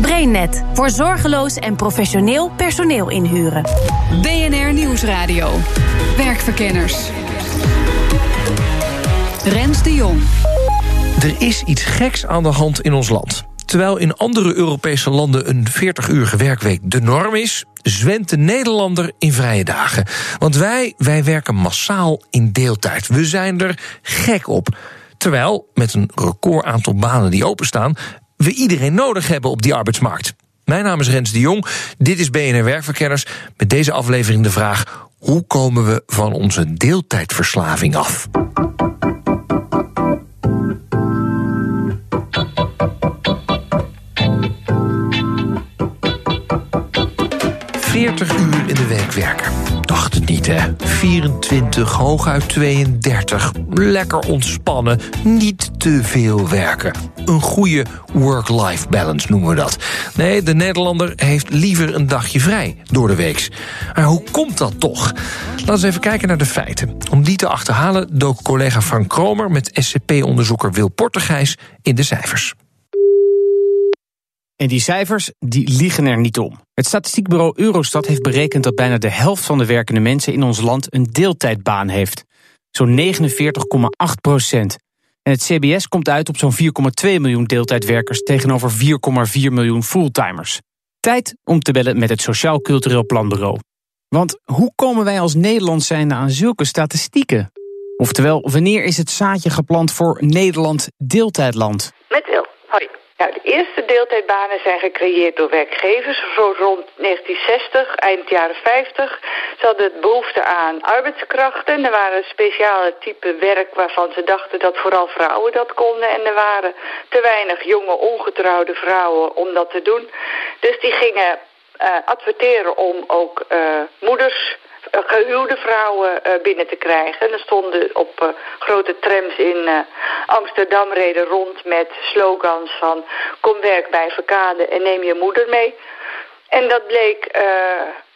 BrainNet voor zorgeloos en professioneel personeel inhuren. BNR Nieuwsradio. Werkverkenners. Rens de Jong. Er is iets geks aan de hand in ons land. Terwijl in andere Europese landen een 40-urige werkweek de norm is, zwent de Nederlander in vrije dagen. Want wij, wij werken massaal in deeltijd. We zijn er gek op. Terwijl, met een record aantal banen die openstaan, we iedereen nodig hebben op die arbeidsmarkt. Mijn naam is Rens de Jong, dit is BNR Werkverkenners. Met deze aflevering de vraag: hoe komen we van onze deeltijdverslaving af? 40 uur in de week werken. Dacht het niet, hè? 24, hooguit 32. Lekker ontspannen, niet te veel werken. Een goede work-life balance noemen we dat. Nee, de Nederlander heeft liever een dagje vrij door de week. Maar hoe komt dat toch? Laten we even kijken naar de feiten. Om die te achterhalen dook collega Frank Kromer... met SCP-onderzoeker Wil Portegijs in de cijfers. En die cijfers, die liegen er niet om. Het statistiekbureau Eurostat heeft berekend dat bijna de helft van de werkende mensen in ons land een deeltijdbaan heeft. Zo'n 49,8 procent. En het CBS komt uit op zo'n 4,2 miljoen deeltijdwerkers tegenover 4,4 miljoen fulltimers. Tijd om te bellen met het Sociaal Cultureel Planbureau. Want hoe komen wij als Nederland zijnde aan zulke statistieken? Oftewel, wanneer is het zaadje geplant voor Nederland deeltijdland? Met Wil. Hoi. Nou, de eerste deeltijdbanen zijn gecreëerd door werkgevers. Zo rond 1960, eind jaren 50. Ze hadden behoefte aan arbeidskrachten. Er waren speciale type werk waarvan ze dachten dat vooral vrouwen dat konden. En er waren te weinig jonge ongetrouwde vrouwen om dat te doen. Dus die gingen uh, adverteren om ook uh, moeders gehuwde vrouwen uh, binnen te krijgen. En er stonden op uh, grote trams in Amsterdam reden rond met slogans van... kom werk bij Verkade en neem je moeder mee. En dat bleek,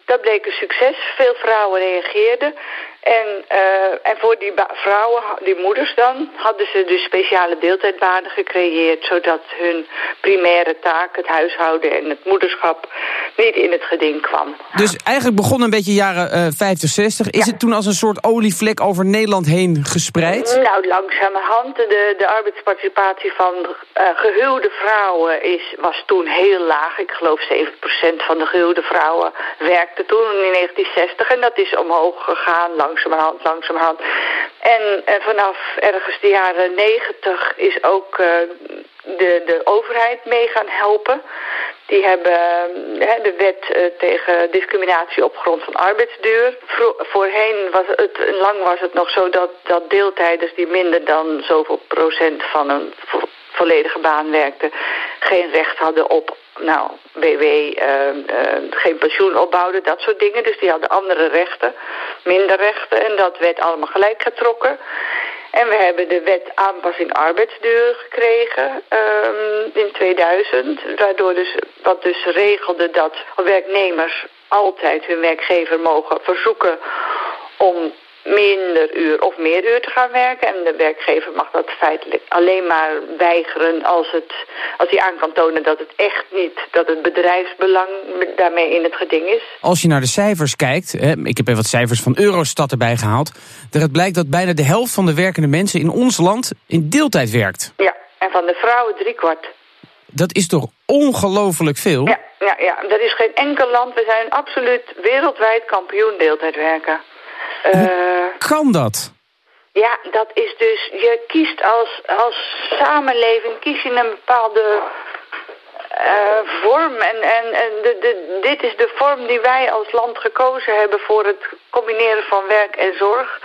dat bleek een succes. Veel vrouwen reageerden. En, uh, en voor die vrouwen, die moeders dan, hadden ze dus speciale deeltijdbanen gecreëerd... zodat hun primaire taak, het huishouden en het moederschap... niet in het geding kwam. Dus eigenlijk begon een beetje jaren uh, 50, 60. Is ja. het toen als een soort olievlek over Nederland heen gespreid? Nou, langzamerhand. De, de arbeidsparticipatie van uh, gehuwde vrouwen is, was toen heel laag. Ik geloof 7% van de gehuwde vrouwen werkte toen in 1960. En dat is omhoog gegaan langzamerhand, langzamerhand. En uh, vanaf ergens de jaren negentig is ook uh, de, de overheid mee gaan helpen. Die hebben uh, de wet tegen discriminatie op grond van arbeidsduur. Voorheen was het, lang was het nog zo dat, dat deeltijders die minder dan zoveel procent van een vo volledige baan werkten, geen recht hadden op nou, BW, uh, uh, geen pensioen opbouwden, dat soort dingen. Dus die hadden andere rechten, minder rechten. En dat werd allemaal gelijk getrokken. En we hebben de wet aanpassing arbeidsduur gekregen um, in 2000. Waardoor dus, wat dus regelde dat werknemers altijd hun werkgever mogen verzoeken om minder uur of meer uur te gaan werken. En de werkgever mag dat feitelijk alleen maar weigeren als, het, als hij aan kan tonen dat het echt niet, dat het bedrijfsbelang daarmee in het geding is. Als je naar de cijfers kijkt, hè, ik heb even wat cijfers van Eurostat erbij gehaald, het blijkt dat bijna de helft van de werkende mensen in ons land in deeltijd werkt. Ja, en van de vrouwen driekwart. Dat is toch ongelooflijk veel? Ja, ja, ja, dat is geen enkel land. We zijn absoluut wereldwijd kampioen deeltijd werken. Hoe kan dat? Ja, dat is dus, je kiest als, als samenleving, kies je een bepaalde uh, vorm. En, en, en de, de, dit is de vorm die wij als land gekozen hebben voor het combineren van werk en zorg.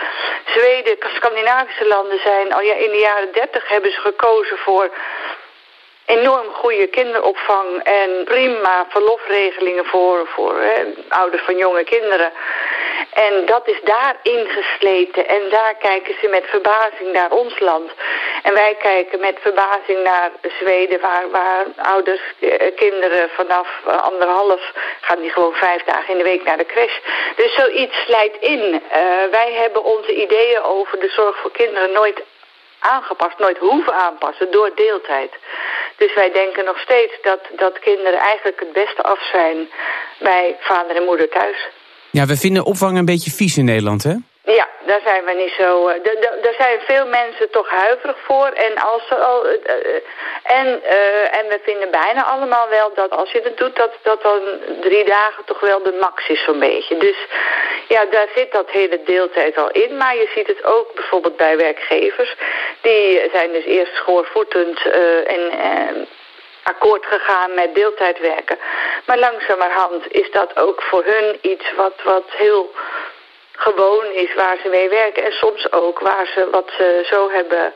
Zweden, Scandinavische landen zijn al ja, in de jaren dertig hebben ze gekozen voor enorm goede kinderopvang en prima verlofregelingen voor, voor ouders van jonge kinderen. En dat is daar ingesleten. En daar kijken ze met verbazing naar ons land. En wij kijken met verbazing naar Zweden, waar, waar ouders, eh, kinderen vanaf eh, anderhalf gaan die gewoon vijf dagen in de week naar de crash. Dus zoiets slijt in. Uh, wij hebben onze ideeën over de zorg voor kinderen nooit aangepast, nooit hoeven aanpassen door deeltijd. Dus wij denken nog steeds dat, dat kinderen eigenlijk het beste af zijn bij vader en moeder thuis. Ja, we vinden opvang een beetje vies in Nederland, hè? Ja, daar zijn we niet zo. Uh, daar zijn veel mensen toch huiverig voor. En, als ze al, uh, en, uh, en we vinden bijna allemaal wel dat als je het doet, dat, dat dan drie dagen toch wel de max is zo'n beetje. Dus ja, daar zit dat hele deeltijd al in. Maar je ziet het ook bijvoorbeeld bij werkgevers. Die zijn dus eerst schoorvoetend en akkoord gegaan met deeltijdwerken. Maar langzamerhand is dat ook voor hun iets wat, wat heel gewoon is waar ze mee werken. En soms ook waar ze wat ze zo hebben,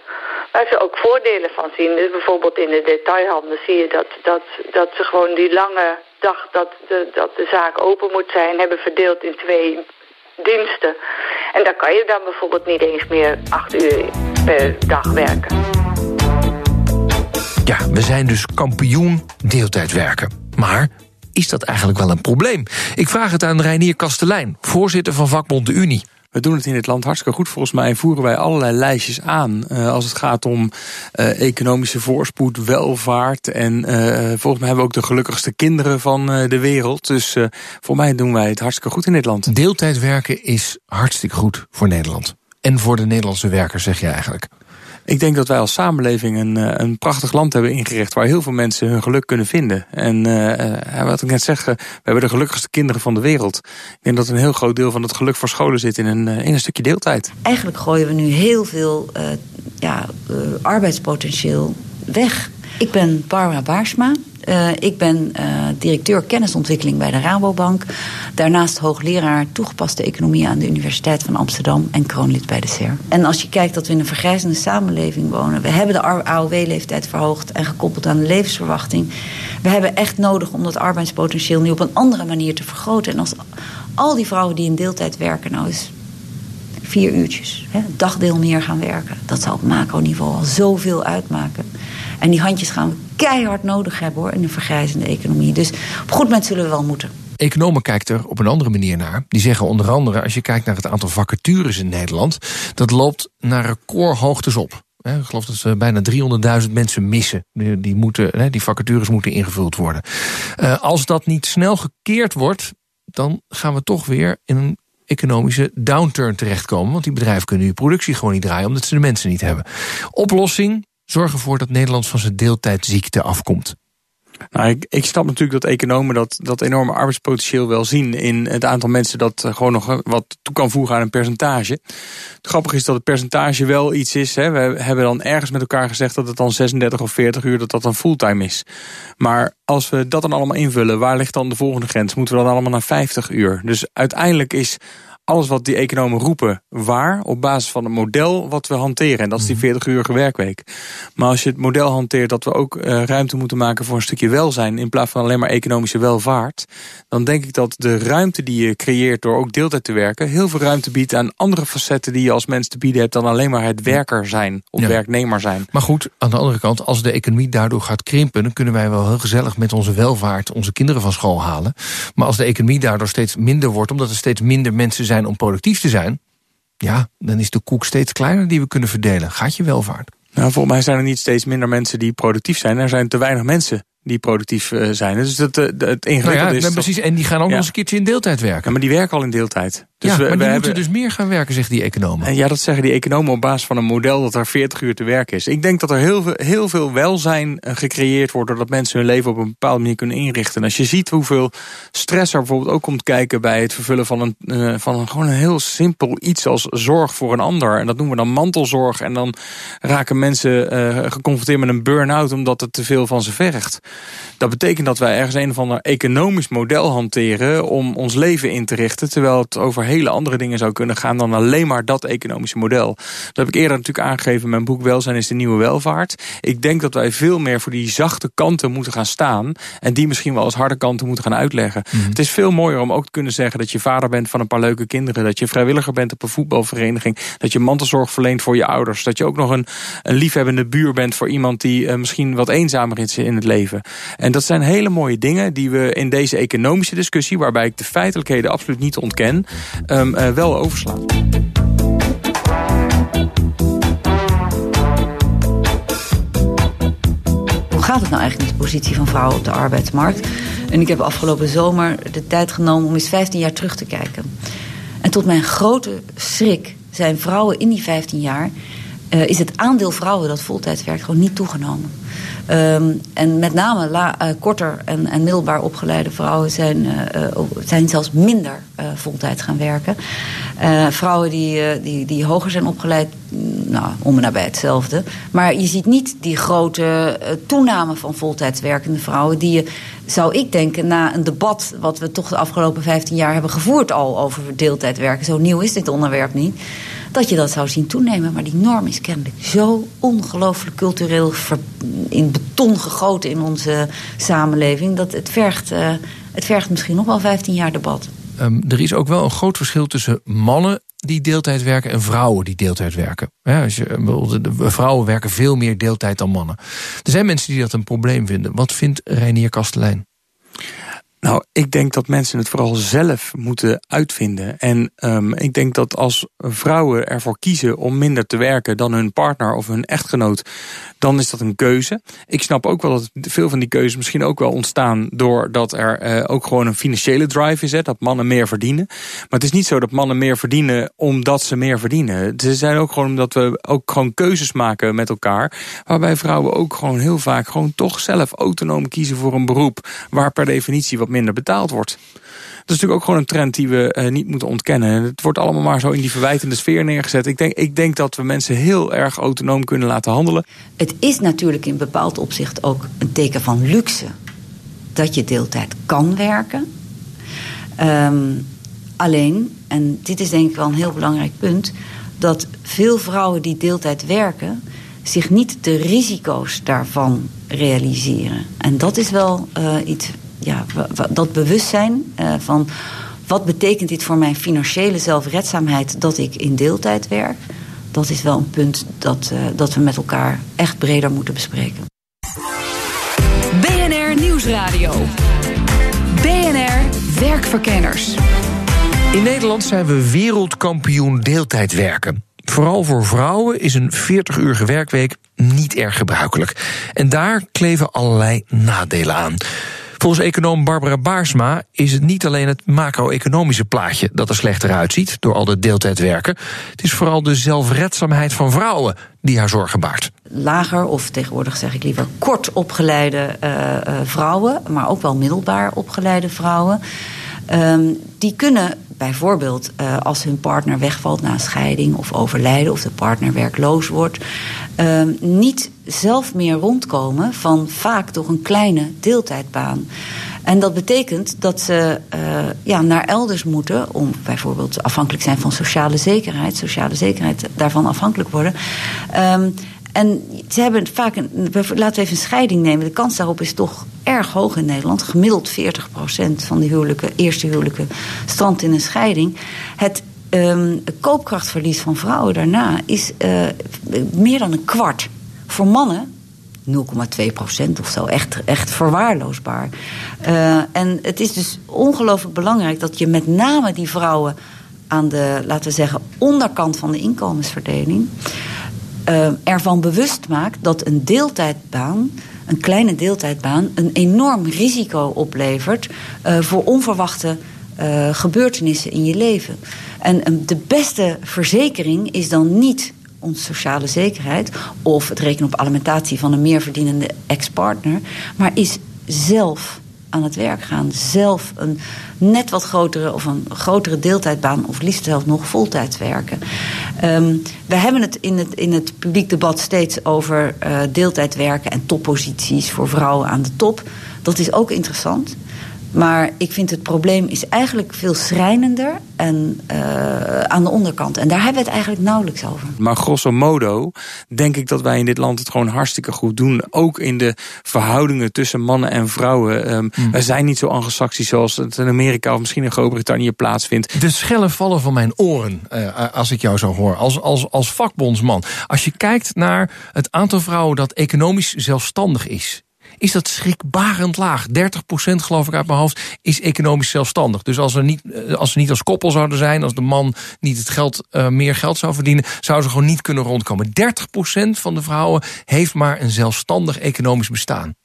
waar ze ook voordelen van zien. Dus bijvoorbeeld in de detailhandel zie je dat, dat, dat ze gewoon die lange dag dat de, dat de zaak open moet zijn, hebben verdeeld in twee diensten. En daar kan je dan bijvoorbeeld niet eens meer acht uur per dag werken. Ja, we zijn dus kampioen deeltijd werken. Maar is dat eigenlijk wel een probleem? Ik vraag het aan Reinier Kastelein, voorzitter van vakbond De Unie. We doen het in dit land hartstikke goed. Volgens mij voeren wij allerlei lijstjes aan. Uh, als het gaat om uh, economische voorspoed, welvaart. En uh, volgens mij hebben we ook de gelukkigste kinderen van de wereld. Dus voor mij doen wij het hartstikke goed in dit land. Deeltijd werken is hartstikke goed voor Nederland. En voor de Nederlandse werkers, zeg je eigenlijk. Ik denk dat wij als samenleving een, eh, een prachtig land hebben ingericht... waar heel veel mensen hun geluk kunnen vinden. En uh, wat ik net zeg, we hebben de gelukkigste kinderen van de wereld. Ik denk dat een heel groot deel van het geluk voor scholen zit in een, een stukje deeltijd. Eigenlijk gooien we nu heel veel ja, arbeidspotentieel weg. Ik ben Barbara Baarsma. Uh, ik ben uh, directeur kennisontwikkeling bij de Rabobank. Daarnaast hoogleraar toegepaste economie aan de Universiteit van Amsterdam en kroonlid bij de CER. En als je kijkt dat we in een vergrijzende samenleving wonen, we hebben de AOW-leeftijd verhoogd en gekoppeld aan de levensverwachting. We hebben echt nodig om dat arbeidspotentieel nu op een andere manier te vergroten. En als al die vrouwen die in deeltijd werken, nou eens vier uurtjes, hè, dagdeel meer gaan werken, dat zou op macroniveau al zoveel uitmaken. En die handjes gaan we keihard nodig hebben hoor, in een vergrijzende economie. Dus op goed moment zullen we wel moeten. Economen kijken er op een andere manier naar. Die zeggen onder andere, als je kijkt naar het aantal vacatures in Nederland... dat loopt naar recordhoogtes op. Ik geloof dat ze bijna 300.000 mensen missen. Die, moeten, die vacatures moeten ingevuld worden. Eh, als dat niet snel gekeerd wordt, dan gaan we toch weer in een economische downturn terechtkomen. Want die bedrijven kunnen hun productie gewoon niet draaien... omdat ze de mensen niet hebben. Oplossing, zorg ervoor dat Nederland van zijn deeltijdziekte afkomt? Nou, ik, ik snap natuurlijk dat economen dat, dat enorme arbeidspotentieel wel zien in het aantal mensen dat eh, gewoon nog wat toe kan voegen aan een percentage. Het grappige is dat het percentage wel iets is. Hè. We hebben dan ergens met elkaar gezegd dat het dan 36 of 40 uur dat dat dan fulltime is. Maar als we dat dan allemaal invullen, waar ligt dan de volgende grens? Moeten we dan allemaal naar 50 uur? Dus uiteindelijk is alles wat die economen roepen waar... op basis van een model wat we hanteren. En dat is die 40 mhm. werkweek. Maar als je het model hanteert dat we ook uh, ruimte moeten maken... voor een stukje welzijn in plaats van alleen maar economische welvaart... dan denk ik dat de ruimte die je creëert door ook deeltijd te werken... heel veel ruimte biedt aan andere facetten die je als mens te bieden hebt... dan alleen maar het werker zijn of werknemer zijn. Maar goed, aan de andere kant, als de economie daardoor gaat krimpen... dan kunnen wij wel heel gezellig met onze welvaart onze kinderen van school halen. Maar als de economie daardoor steeds minder wordt... omdat er steeds minder mensen zijn om productief te zijn... ja, dan is de koek steeds kleiner die we kunnen verdelen. Gaat je welvaart? Nou, volgens mij zijn er niet steeds minder mensen die productief zijn. Er zijn te weinig mensen die productief eh, zijn. Dus dat, het ingewikkelde nou ja, is... precies, en die gaan ook nog eens een keertje in deeltijd werken. Ja, maar die werken al in deeltijd. Dus ja, we, maar die moeten dus meer gaan werken, zeggen die economen. En ja, dat zeggen die economen op basis van een model dat er 40 uur te werken is. Ik denk dat er heel veel, heel veel welzijn eh, gecreëerd wordt... doordat mensen hun leven op een bepaalde manier kunnen inrichten. En als je ziet hoeveel stress er bijvoorbeeld ook komt kijken... bij het vervullen van een, uh, van een, gewoon een heel simpel iets als zorg voor een ander. En dat noemen we dan mantelzorg. En dan raken mensen uh, geconfronteerd met een burn-out... omdat het te veel van ze vergt. Dat betekent dat wij ergens een of ander economisch model hanteren om ons leven in te richten. Terwijl het over hele andere dingen zou kunnen gaan dan alleen maar dat economische model. Dat heb ik eerder natuurlijk aangegeven in mijn boek Welzijn is de nieuwe welvaart. Ik denk dat wij veel meer voor die zachte kanten moeten gaan staan. En die misschien wel als harde kanten moeten gaan uitleggen. Mhm. Het is veel mooier om ook te kunnen zeggen dat je vader bent van een paar leuke kinderen. Dat je vrijwilliger bent op een voetbalvereniging. Dat je mantelzorg verleent voor je ouders. Dat je ook nog een, een liefhebbende buur bent voor iemand die uh, misschien wat eenzamer is in het leven. En dat zijn hele mooie dingen die we in deze economische discussie, waarbij ik de feitelijkheden absoluut niet ontken, um, uh, wel overslaan. Hoe gaat het nou eigenlijk met de positie van vrouwen op de arbeidsmarkt? En ik heb afgelopen zomer de tijd genomen om eens 15 jaar terug te kijken. En tot mijn grote schrik zijn vrouwen in die 15 jaar... Uh, is het aandeel vrouwen dat voltijds werkt gewoon niet toegenomen. Um, en met name uh, korter en, en, middelbaar opgeleide vrouwen zijn, uh, zijn zelfs minder voltijds gaan werken. vrouwen die, die, die hoger zijn opgeleid, nou, om en nabij hetzelfde. Maar je ziet niet die grote toename van voltijds werkende vrouwen... die je, zou ik denken, na een debat... wat we toch de afgelopen 15 jaar hebben gevoerd al over deeltijdwerken... zo nieuw is dit onderwerp niet dat je dat zou zien toenemen. Maar die norm is kennelijk zo ongelooflijk cultureel in beton gegoten in onze samenleving... dat het vergt, uh, het vergt misschien nog wel 15 jaar debat. Um, er is ook wel een groot verschil tussen mannen die deeltijd werken en vrouwen die deeltijd werken. Ja, als je, vrouwen werken veel meer deeltijd dan mannen. Er zijn mensen die dat een probleem vinden. Wat vindt Reinier Kastelein? Nou, ik denk dat mensen het vooral zelf moeten uitvinden. En um, ik denk dat als vrouwen ervoor kiezen om minder te werken dan hun partner of hun echtgenoot, dan is dat een keuze. Ik snap ook wel dat veel van die keuzes misschien ook wel ontstaan doordat er uh, ook gewoon een financiële drive is, hè, dat mannen meer verdienen. Maar het is niet zo dat mannen meer verdienen omdat ze meer verdienen. Ze zijn ook gewoon omdat we ook gewoon keuzes maken met elkaar, waarbij vrouwen ook gewoon heel vaak gewoon toch zelf autonoom kiezen voor een beroep waar per definitie wat minder betaald wordt. Dat is natuurlijk ook gewoon een trend die we uh, niet moeten ontkennen. Het wordt allemaal maar zo in die verwijtende sfeer neergezet. Ik denk, ik denk dat we mensen heel erg autonoom kunnen laten handelen. Het is natuurlijk in bepaald opzicht ook een teken van luxe dat je deeltijd kan werken. Um, alleen, en dit is denk ik wel een heel belangrijk punt, dat veel vrouwen die deeltijd werken zich niet de risico's daarvan realiseren. En dat is wel uh, iets ja, dat bewustzijn uh, van wat betekent dit voor mijn financiële zelfredzaamheid dat ik in deeltijd werk, dat is wel een punt dat, uh, dat we met elkaar echt breder moeten bespreken. BNR Nieuwsradio. BNR Werkverkenners. In Nederland zijn we wereldkampioen deeltijd werken. Vooral voor vrouwen is een 40-urige werkweek niet erg gebruikelijk. En daar kleven allerlei nadelen aan. Volgens econoom Barbara Baarsma is het niet alleen het macro-economische plaatje dat er slechter uitziet door al de deeltijd werken. Het is vooral de zelfredzaamheid van vrouwen die haar zorgen baart. Lager, of tegenwoordig zeg ik liever kort opgeleide uh, uh, vrouwen, maar ook wel middelbaar opgeleide vrouwen. Um, die kunnen bijvoorbeeld uh, als hun partner wegvalt na scheiding of overlijden, of de partner werkloos wordt, uh, niet zelf meer rondkomen van vaak toch een kleine deeltijdbaan. En dat betekent dat ze uh, ja, naar elders moeten om bijvoorbeeld afhankelijk zijn van sociale zekerheid, sociale zekerheid daarvan afhankelijk worden. Um, en ze hebben vaak, laten we even een scheiding nemen. De kans daarop is toch erg hoog in Nederland. Gemiddeld 40% van de huwelijken, eerste huwelijken strandt in een scheiding. Het um, koopkrachtverlies van vrouwen daarna is uh, meer dan een kwart. Voor mannen 0,2% of zo. Echt, echt verwaarloosbaar. Uh, en het is dus ongelooflijk belangrijk dat je met name die vrouwen aan de, laten we zeggen, onderkant van de inkomensverdeling uh, ervan bewust maakt dat een deeltijdbaan, een kleine deeltijdbaan, een enorm risico oplevert uh, voor onverwachte uh, gebeurtenissen in je leven. En de beste verzekering is dan niet onze sociale zekerheid of het rekenen op alimentatie van een meerverdienende ex-partner, maar is zelf aan het werk gaan. Zelf een net wat grotere of een grotere deeltijdbaan, of liefst zelfs nog voltijds werken. Ehm, we hebben het in, het in het publiek debat steeds over uh, deeltijd werken en topposities voor vrouwen aan de top. Dat is ook interessant. Maar ik vind het probleem is eigenlijk veel schrijnender en, uh, aan de onderkant. En daar hebben we het eigenlijk nauwelijks over. Maar grosso modo denk ik dat wij in dit land het gewoon hartstikke goed doen. Ook in de verhoudingen tussen mannen en vrouwen. Um, mm. Wij zijn niet zo anglo-saxisch zoals het in Amerika of misschien in Groot-Brittannië plaatsvindt. De schellen vallen van mijn oren uh, als ik jou zo hoor. Als, als, als vakbondsman. Als je kijkt naar het aantal vrouwen dat economisch zelfstandig is is dat schrikbarend laag. 30% geloof ik uit mijn hoofd is economisch zelfstandig. Dus als, er niet, eh, als ze niet als koppel zouden zijn, als de man niet het geld, uh, meer geld zou verdienen, zouden ze gewoon niet kunnen rondkomen. 30% van de vrouwen heeft maar een zelfstandig economisch bestaan.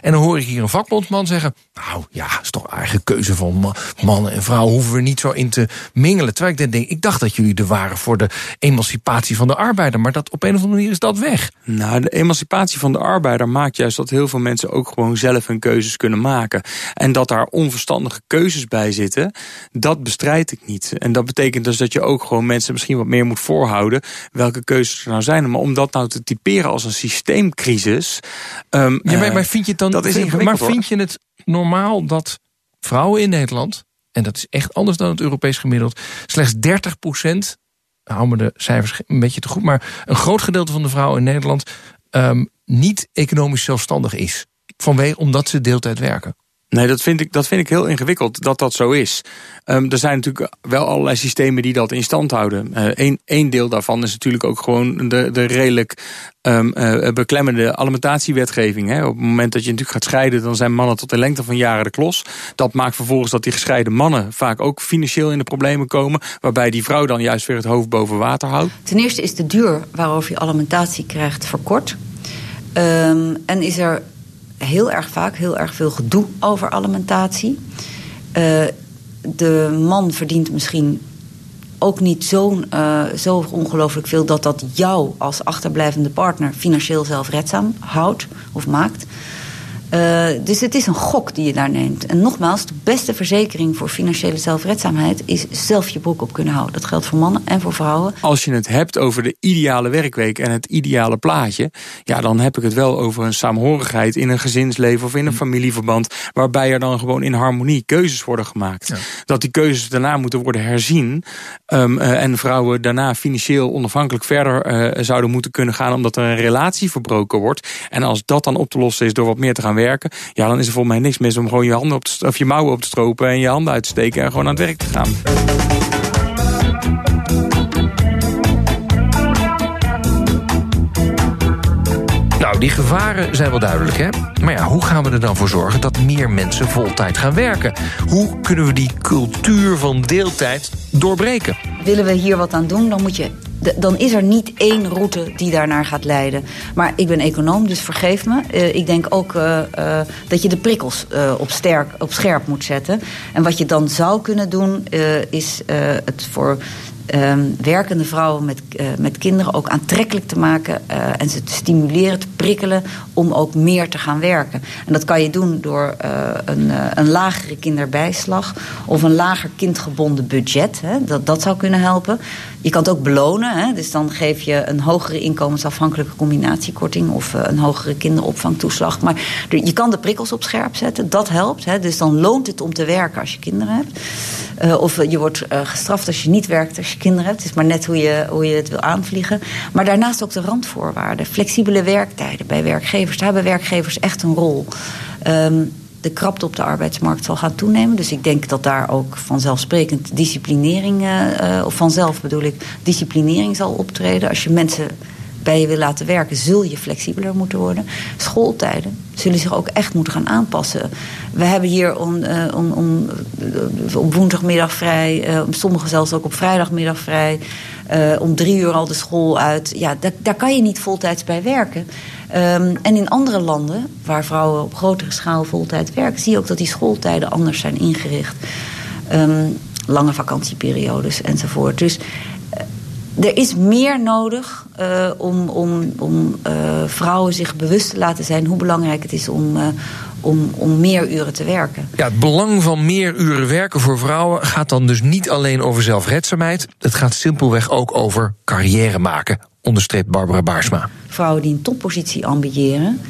En dan hoor ik hier een vakbondsman zeggen... nou ja, is toch eigen keuze van mannen en vrouwen... hoeven we niet zo in te mingelen. Terwijl ik denk, ik dacht dat jullie er waren voor de emancipatie van de arbeider... maar dat op een of andere manier is dat weg. Nou, de emancipatie van de arbeider maakt juist dat heel veel mensen... ook gewoon zelf hun keuzes kunnen maken. En dat daar onverstandige keuzes bij zitten, dat bestrijd ik niet. En dat betekent dus dat je ook gewoon mensen misschien wat meer moet voorhouden... welke keuzes er nou zijn. Maar om dat nou te typeren als een systeemcrisis... Um, ja, maar, maar vind je dan, dat is maar vind je het normaal dat vrouwen in Nederland, en dat is echt anders dan het Europees gemiddeld, slechts 30 procent, hou me de cijfers een beetje te goed, maar een groot gedeelte van de vrouwen in Nederland um, niet economisch zelfstandig is. Vanwege omdat ze deeltijd werken. Nee, dat vind ik, dat vind ik heel ingewikkeld dat dat zo is. Um, er zijn natuurlijk wel allerlei systemen die dat in stand houden. Eén een deel daarvan is natuurlijk ook gewoon de, de redelijk um, uh, beklemmende alimentatiewetgeving. Hè. Op het moment dat je natuurlijk gaat scheiden, dan zijn mannen tot de lengte van jaren de klos. Dat maakt vervolgens dat die gescheiden mannen vaak ook financieel in de problemen komen. Waarbij die vrouw dan juist weer het hoofd boven water houdt. Ten eerste is de duur waarover je alimentatie krijgt verkort. Um, en is er heel erg vaak heel erg veel gedoe over alimentatie. Uh, de man verdient misschien ook niet zo, uh, zo ongelooflijk veel dat dat jou als achterblijvende partner financieel zelfredzaam houdt of maakt. Uh, dus het is een gok die je daar neemt. En nogmaals, de beste verzekering voor financiële zelfredzaamheid is zelf je broek op kunnen houden. Dat geldt voor mannen en voor vrouwen. Als je het hebt over de ideale werkweek en het ideale plaatje, ja, dan heb ik het wel over een saamhorigheid in een gezinsleven of in een familieverband, waarbij er dan gewoon in harmonie keuzes worden gemaakt. Ja. Dat die keuzes daarna moeten worden herzien um, uh, en vrouwen daarna financieel onafhankelijk verder uh, zouden moeten kunnen gaan, omdat er een relatie verbroken wordt. En als dat dan op te lossen is door wat meer te gaan werken werken. Ja, dan is er volgens mij niks mis om gewoon je, handen op te, of je mouwen op te stropen en je handen uit te steken en gewoon aan het werk te gaan. Nou, die gevaren zijn wel duidelijk, hè? Maar ja, hoe gaan we er dan voor zorgen dat meer mensen voltijd gaan werken? Hoe kunnen we die cultuur van deeltijd doorbreken? Willen we hier wat aan doen, dan moet je dan is er niet één route die daarnaar gaat leiden. Maar ik ben econoom, dus vergeef me. Uh, ik denk ook uh, uh, dat je de prikkels op, sterk, op scherp moet zetten. En wat je dan zou kunnen doen, is het voor um, werkende vrouwen met, met kinderen ook aantrekkelijk te maken en ze te stimuleren, te prikkelen om ook meer te gaan werken. En dat kan je doen door een, een lagere kinderbijslag of een lager kindgebonden budget. Hè. Dat, dat zou kunnen helpen. Je kan het ook belonen, hè. dus dan geef je een hogere inkomensafhankelijke combinatiekorting of een hogere kinderopvangtoeslag. Maar je kan de prikkels op scherp zetten, dat helpt. Hè. Dus dan loont het om te werken als je kinderen hebt. of je wordt gestraft als je niet werkt als je kinderen hebt. Het is maar net hoe je, hoe je het wil aanvliegen. Maar daarnaast ook de randvoorwaarden. Flexibele werktijden bij werkgevers. Daar hebben werkgevers echt een rol. Um, de krapte op de arbeidsmarkt zal gaan toenemen. Dus ik denk dat daar ook vanzelfsprekend disciplinering, uh, of vanzelf bedoel ik, disciplinering zal optreden. Als je mensen bij je wil laten werken, zul je flexibeler moeten worden. Schooltijden zullen zich ook echt moeten gaan aanpassen. We hebben hier om, uh, om, om, op woensdagmiddag vrij, sommigen zelfs ook op vrijdagmiddag vrij. Om drie uur al de school uit. Ja, daar, daar kan je niet voltijds bij werken. Um, en in andere landen, waar vrouwen op grotere schaal voltijd werken, zie je ook dat die schooltijden anders zijn ingericht. Um, lange vakantieperiodes enzovoort. Dus er is meer nodig uh, om, om, om uh, vrouwen zich bewust te laten zijn hoe belangrijk het is om, om, om meer uren te werken. Ja, het belang van meer uren werken voor vrouwen gaat dan dus niet alleen over zelfredzaamheid. Het gaat simpelweg ook over carrière maken, onderstreept Barbara Baarsma. Vrouwen die een toppositie ambiëren,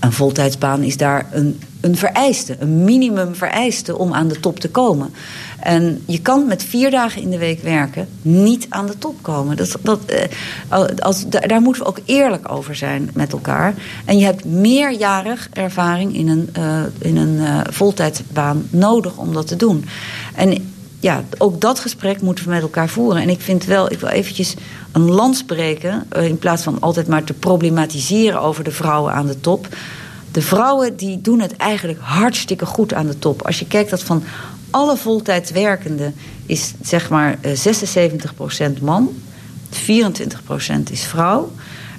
een voltijdsbaan is daar een, een vereiste, een minimum vereiste om aan de top te komen. En je kan met vier dagen in de week werken niet aan de top komen. Dat, dat, eh, als, daar moeten we ook eerlijk over zijn met elkaar. En je hebt meerjarig ervaring in een, uh, in een uh, voltijdsbaan nodig om dat te doen. En ja, ook dat gesprek moeten we met elkaar voeren. En ik vind wel, ik wil eventjes een lans breken... in plaats van altijd maar te problematiseren over de vrouwen aan de top. De vrouwen die doen het eigenlijk hartstikke goed aan de top. Als je kijkt dat van alle voltijds werkenden is zeg maar 76% man, 24% is vrouw.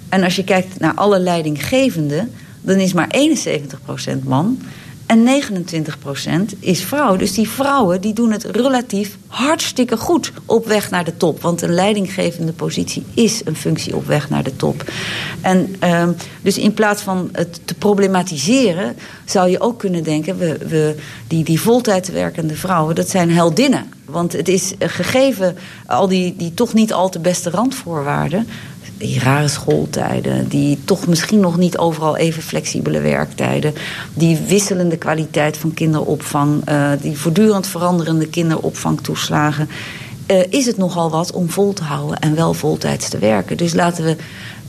En als je kijkt naar alle leidinggevenden, dan is maar 71% man en 29% is vrouw. Dus die vrouwen die doen het relatief hartstikke goed op weg naar de top. Want een leidinggevende positie is een functie op weg naar de top. En uh, dus in plaats van het te problematiseren... zou je ook kunnen denken... We, we, die, die voltijd werkende vrouwen, dat zijn heldinnen. Want het is gegeven al die, die toch niet al te beste randvoorwaarden die rare schooltijden, die toch misschien nog niet overal even flexibele werktijden, die wisselende kwaliteit van kinderopvang, uh, die voortdurend veranderende kinderopvangtoeslagen. Uh, is het nogal wat om vol te houden en wel voltijds te werken. Dus laten we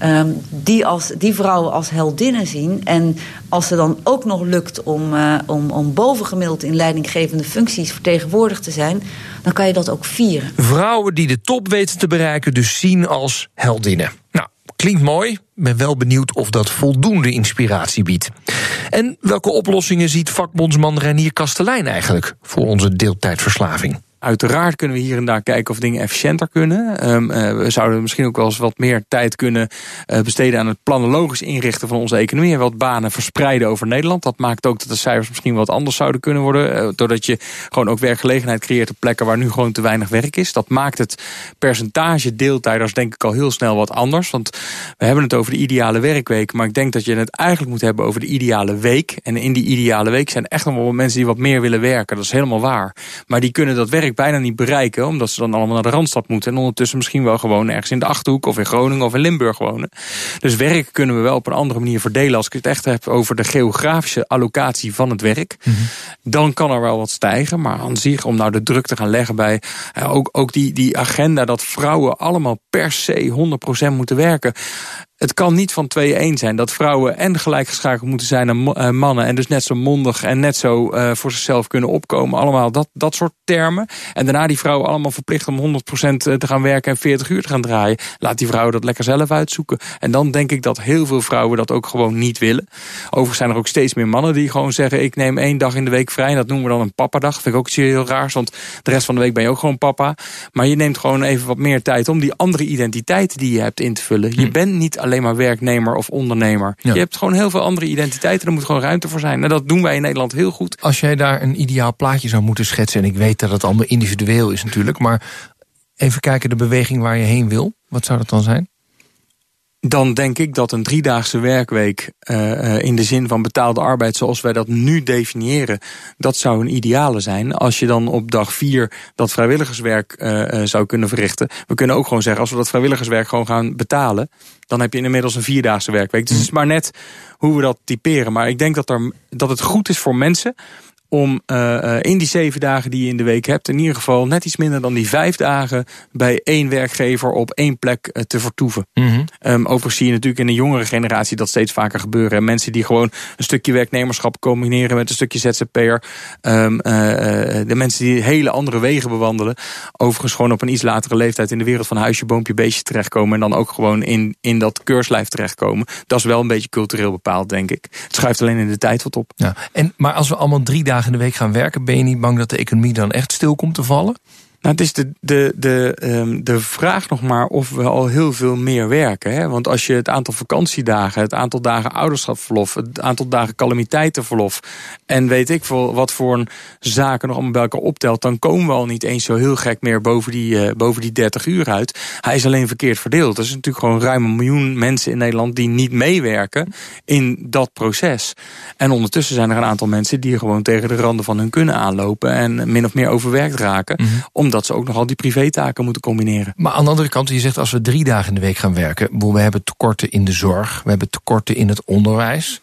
um, die, als, die vrouwen als heldinnen zien. En als ze dan ook nog lukt om, uh, om, om bovengemiddeld in leidinggevende functies vertegenwoordigd te zijn, dan kan je dat ook vieren. Vrouwen die de top weten te bereiken, dus zien als heldinnen. Nou, klinkt mooi. Ben wel benieuwd of dat voldoende inspiratie biedt. En welke oplossingen ziet vakbondsman Renier Kastelein eigenlijk voor onze deeltijdverslaving? Uiteraard kunnen we hier en daar kijken of dingen efficiënter kunnen. Um, uh, we zouden misschien ook wel eens wat meer tijd kunnen uh, besteden aan het planologisch inrichten van onze economie. En wat banen verspreiden over Nederland. Dat maakt ook dat de cijfers misschien wat anders zouden kunnen worden. Uh, doordat je gewoon ook werkgelegenheid creëert op plekken waar nu gewoon te weinig werk is. Dat maakt het percentage deeltijders denk ik al heel snel wat anders. Want we hebben het over de ideale werkweek. Maar ik denk dat je het eigenlijk moet hebben over de ideale week. En in die ideale week zijn echt nog wel mensen die wat meer willen werken. Dat is helemaal waar. Maar die kunnen dat werk bijna niet bereiken. Omdat ze dan allemaal naar de Randstad moeten. En ondertussen misschien wel gewoon ergens in de Achterhoek of in Groningen of in Limburg wonen. Dus werk kunnen we wel op een andere manier verdelen. Als ik het echt heb over de geografische allocatie van het werk. Mm -hmm. Dan kan er wel wat stijgen. Maar aan zich om nou de druk te gaan leggen bij uh, ook, ook die, die agenda dat vrouwen allemaal per se 100% moeten werken het kan niet van twee één zijn. Dat vrouwen en gelijkgeschakeld moeten zijn aan mannen. En dus net zo mondig en net zo uh, voor zichzelf kunnen opkomen. Allemaal dat, dat soort termen. En daarna die vrouwen allemaal verplicht om 100% te gaan werken en 40 uur te gaan draaien. Laat die vrouwen dat lekker zelf uitzoeken. En dan denk ik dat heel veel vrouwen dat ook gewoon niet willen. Overigens zijn er ook steeds meer mannen die gewoon zeggen... ik neem één dag in de week vrij en dat noemen we dan een papadag. Vind ik ook iets heel raars, want de rest van de week ben je ook gewoon papa. Maar je neemt gewoon even wat meer tijd om die andere identiteit die je hebt in te vullen. Je bent niet alleen maar werknemer of ondernemer. Ja. Je hebt gewoon heel veel andere identiteiten. Er moet gewoon ruimte voor zijn. En dat doen wij in Nederland heel goed. Als jij daar een ideaal plaatje zou moeten schetsen... en ik weet dat het allemaal individueel is natuurlijk... maar even kijken de beweging waar je heen wil. Wat zou dat dan zijn? Dan denk ik dat een driedaagse werkweek uh, in de zin van betaalde arbeid zoals wij dat nu definiëren, dat zou een ideale zijn. Als je dan op dag vier dat vrijwilligerswerk uh, zou kunnen verrichten. We kunnen ook gewoon zeggen, als we dat vrijwilligerswerk gewoon gaan betalen, dan heb je inmiddels een vierdaagse werkweek. Dus het is maar net hoe we dat typeren. Maar ik denk dat, er, dat het goed is voor mensen om uh, in die zeven dagen die je in de week hebt... in ieder geval net iets minder dan die vijf dagen... bij één werkgever op één plek uh, te vertoeven. Mm -hmm. um, overigens zie je natuurlijk in de jongere generatie... dat steeds vaker gebeuren. Mensen die gewoon een stukje werknemerschap combineren... met een stukje ZZP'er. Um, de mensen die hele andere wegen bewandelen. Overigens gewoon op een iets latere leeftijd... in de wereld van huisje, boompje, beestje terechtkomen... en dan ook gewoon in, in dat keurslijf terechtkomen. Dat is wel een beetje cultureel bepaald, denk ik. Het schuift alleen in de tijd wat op. Ja. En, maar als we allemaal drie dagen in de week gaan werken... ben je niet bang dat de economie dan echt stil komt te vallen? Nou, het is de, de, de, um, de vraag nog maar of we al heel veel meer werken. Hè? Want als je het aantal vakantiedagen, het aantal dagen ouderschapsverlof, het aantal dagen calamiteitenverlof en weet ik veel wat voor een zaken nog allemaal bij elkaar optelt, dan komen we al niet eens zo heel gek meer boven die, uh, boven die 30 uur uit. Hij is alleen verkeerd verdeeld. Er is natuurlijk gewoon ruim een miljoen mensen in Nederland die niet meewerken in dat proces. En ondertussen zijn er een aantal mensen die gewoon tegen de randen van hun kunnen aanlopen en min of meer overwerkt raken. Mm -hmm. Omdat dat ze ook nogal die privétaken moeten combineren. Maar aan de andere kant, je zegt als we drie dagen in de week gaan werken... we hebben tekorten in de zorg, we hebben tekorten in het onderwijs...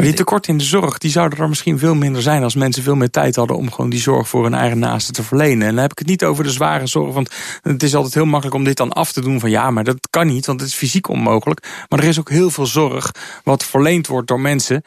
Maar die tekorten in de zorg, die zouden er misschien veel minder zijn... als mensen veel meer tijd hadden om gewoon die zorg voor hun eigen naasten te verlenen. En dan heb ik het niet over de zware zorg, want het is altijd heel makkelijk om dit dan af te doen van... ja, maar dat kan niet, want het is fysiek onmogelijk. Maar er is ook heel veel zorg wat verleend wordt door mensen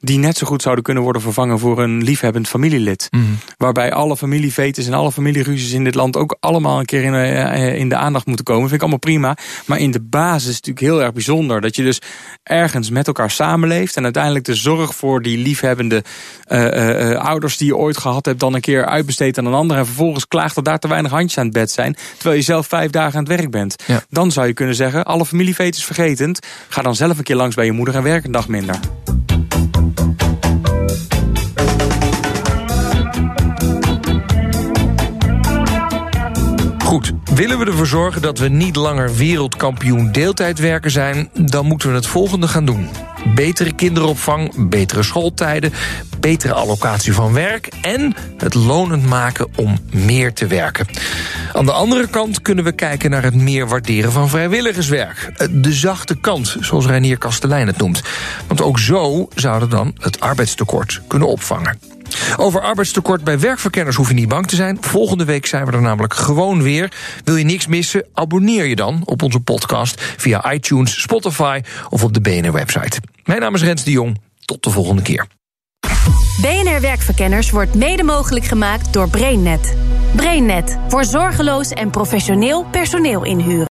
die net zo goed zouden kunnen worden vervangen voor een liefhebbend familielid. Mm. Waarbij alle familievetes en alle familieruzies in dit land ook allemaal een keer in, uh, in de aandacht moeten komen. Vind ik allemaal prima. Maar in de basis is het natuurlijk heel erg bijzonder dat je dus ergens met elkaar samenleeft en uiteindelijk de zorg voor die liefhebbende uh, uh, ouders die je ooit gehad hebt dan een keer uitbesteedt aan een ander en vervolgens klaagt dat daar te weinig handjes aan het bed zijn, terwijl je zelf vijf dagen aan het werk bent. Ja. Dan zou je kunnen zeggen, alle familievetes vergetend, ga dan zelf een keer langs bij je moeder en werk een dag minder. Willen we ervoor zorgen dat we niet langer wereldkampioen deeltijdwerker zijn... dan moeten we het volgende gaan doen. Betere kinderopvang, betere schooltijden, betere allocatie van werk... en het lonend maken om meer te werken. Aan de andere kant kunnen we kijken naar het meer waarderen van vrijwilligerswerk. De zachte kant, zoals Reinier Kastelein het noemt. Want ook zo zouden dan het arbeidstekort kunnen opvangen. Over arbeidstekort bij werkverkenners hoef je niet bang te zijn. Volgende week zijn we er namelijk gewoon weer. Wil je niks missen? Abonneer je dan op onze podcast via iTunes, Spotify of op de BNR-website. Mijn naam is Rens de Jong. Tot de volgende keer. BNR Werkverkenners wordt mede mogelijk gemaakt door BrainNet. BrainNet voor zorgeloos en professioneel personeel inhuren.